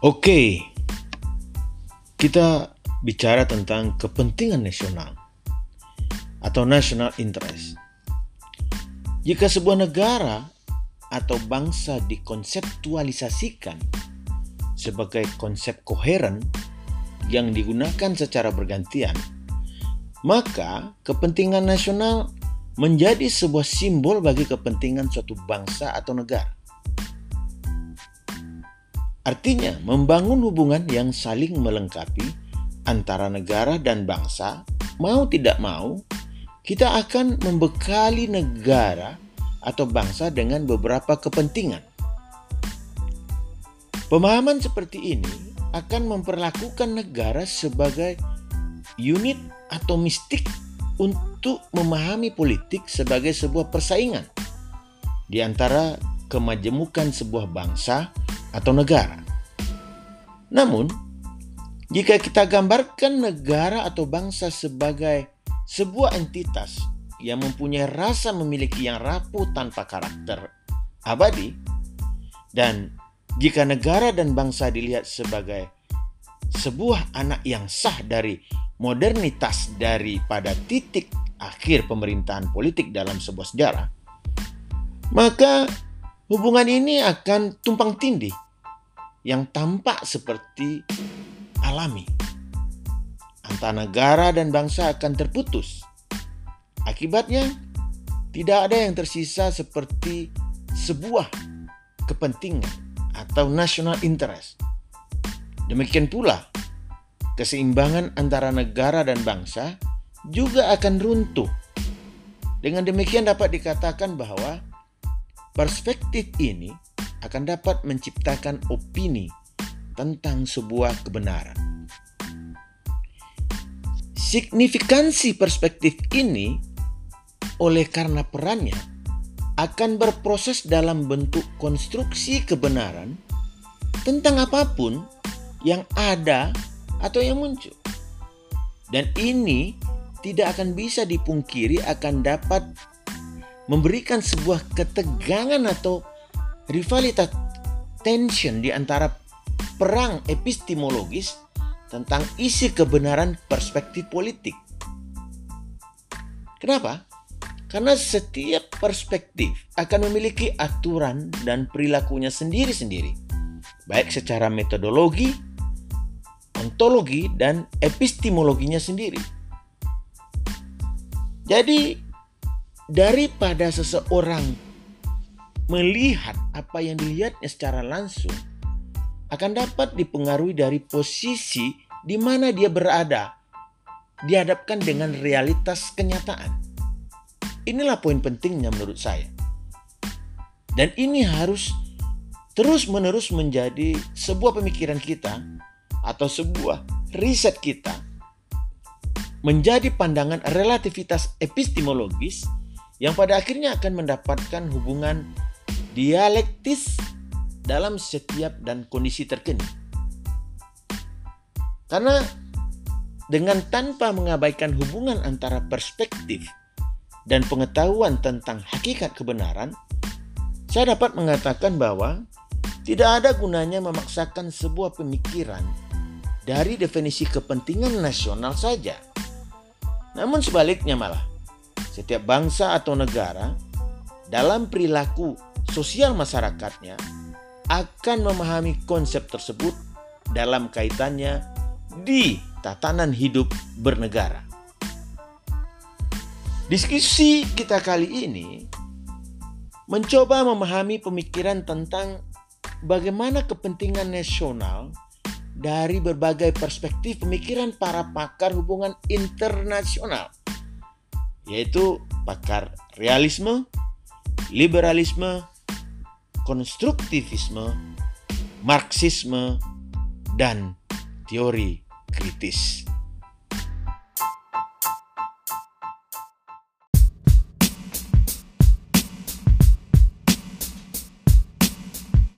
Oke, kita bicara tentang kepentingan nasional atau national interest. Jika sebuah negara atau bangsa dikonseptualisasikan sebagai konsep koheren yang digunakan secara bergantian, maka kepentingan nasional menjadi sebuah simbol bagi kepentingan suatu bangsa atau negara. Artinya, membangun hubungan yang saling melengkapi antara negara dan bangsa, mau tidak mau, kita akan membekali negara atau bangsa dengan beberapa kepentingan. Pemahaman seperti ini akan memperlakukan negara sebagai unit atau mistik untuk memahami politik sebagai sebuah persaingan di antara kemajemukan sebuah bangsa atau negara. Namun, jika kita gambarkan negara atau bangsa sebagai sebuah entitas yang mempunyai rasa memiliki yang rapuh tanpa karakter abadi, dan jika negara dan bangsa dilihat sebagai sebuah anak yang sah dari modernitas daripada titik akhir pemerintahan politik dalam sebuah sejarah, maka hubungan ini akan tumpang tindih yang tampak seperti alami. Antara negara dan bangsa akan terputus. Akibatnya, tidak ada yang tersisa seperti sebuah kepentingan atau national interest. Demikian pula, keseimbangan antara negara dan bangsa juga akan runtuh. Dengan demikian dapat dikatakan bahwa perspektif ini akan dapat menciptakan opini tentang sebuah kebenaran. Signifikansi perspektif ini oleh karena perannya akan berproses dalam bentuk konstruksi kebenaran tentang apa pun yang ada atau yang muncul. Dan ini tidak akan bisa dipungkiri akan dapat memberikan sebuah ketegangan atau rivalitas tension di antara perang epistemologis tentang isi kebenaran perspektif politik. Kenapa? Karena setiap perspektif akan memiliki aturan dan perilakunya sendiri-sendiri, baik secara metodologi, ontologi, dan epistemologinya sendiri. Jadi, daripada seseorang melihat apa yang dilihatnya secara langsung akan dapat dipengaruhi dari posisi di mana dia berada dihadapkan dengan realitas kenyataan. Inilah poin pentingnya menurut saya. Dan ini harus terus-menerus menjadi sebuah pemikiran kita atau sebuah riset kita menjadi pandangan relativitas epistemologis yang pada akhirnya akan mendapatkan hubungan dialektis dalam setiap dan kondisi terkini. Karena dengan tanpa mengabaikan hubungan antara perspektif dan pengetahuan tentang hakikat kebenaran, saya dapat mengatakan bahwa tidak ada gunanya memaksakan sebuah pemikiran dari definisi kepentingan nasional saja. Namun sebaliknya malah, setiap bangsa atau negara dalam perilaku sosial masyarakatnya akan memahami konsep tersebut dalam kaitannya di tatanan hidup bernegara. Diskusi kita kali ini mencoba memahami pemikiran tentang bagaimana kepentingan nasional dari berbagai perspektif pemikiran para pakar hubungan internasional, yaitu pakar realisme, liberalisme, konstruktivisme, marxisme, dan teori kritis.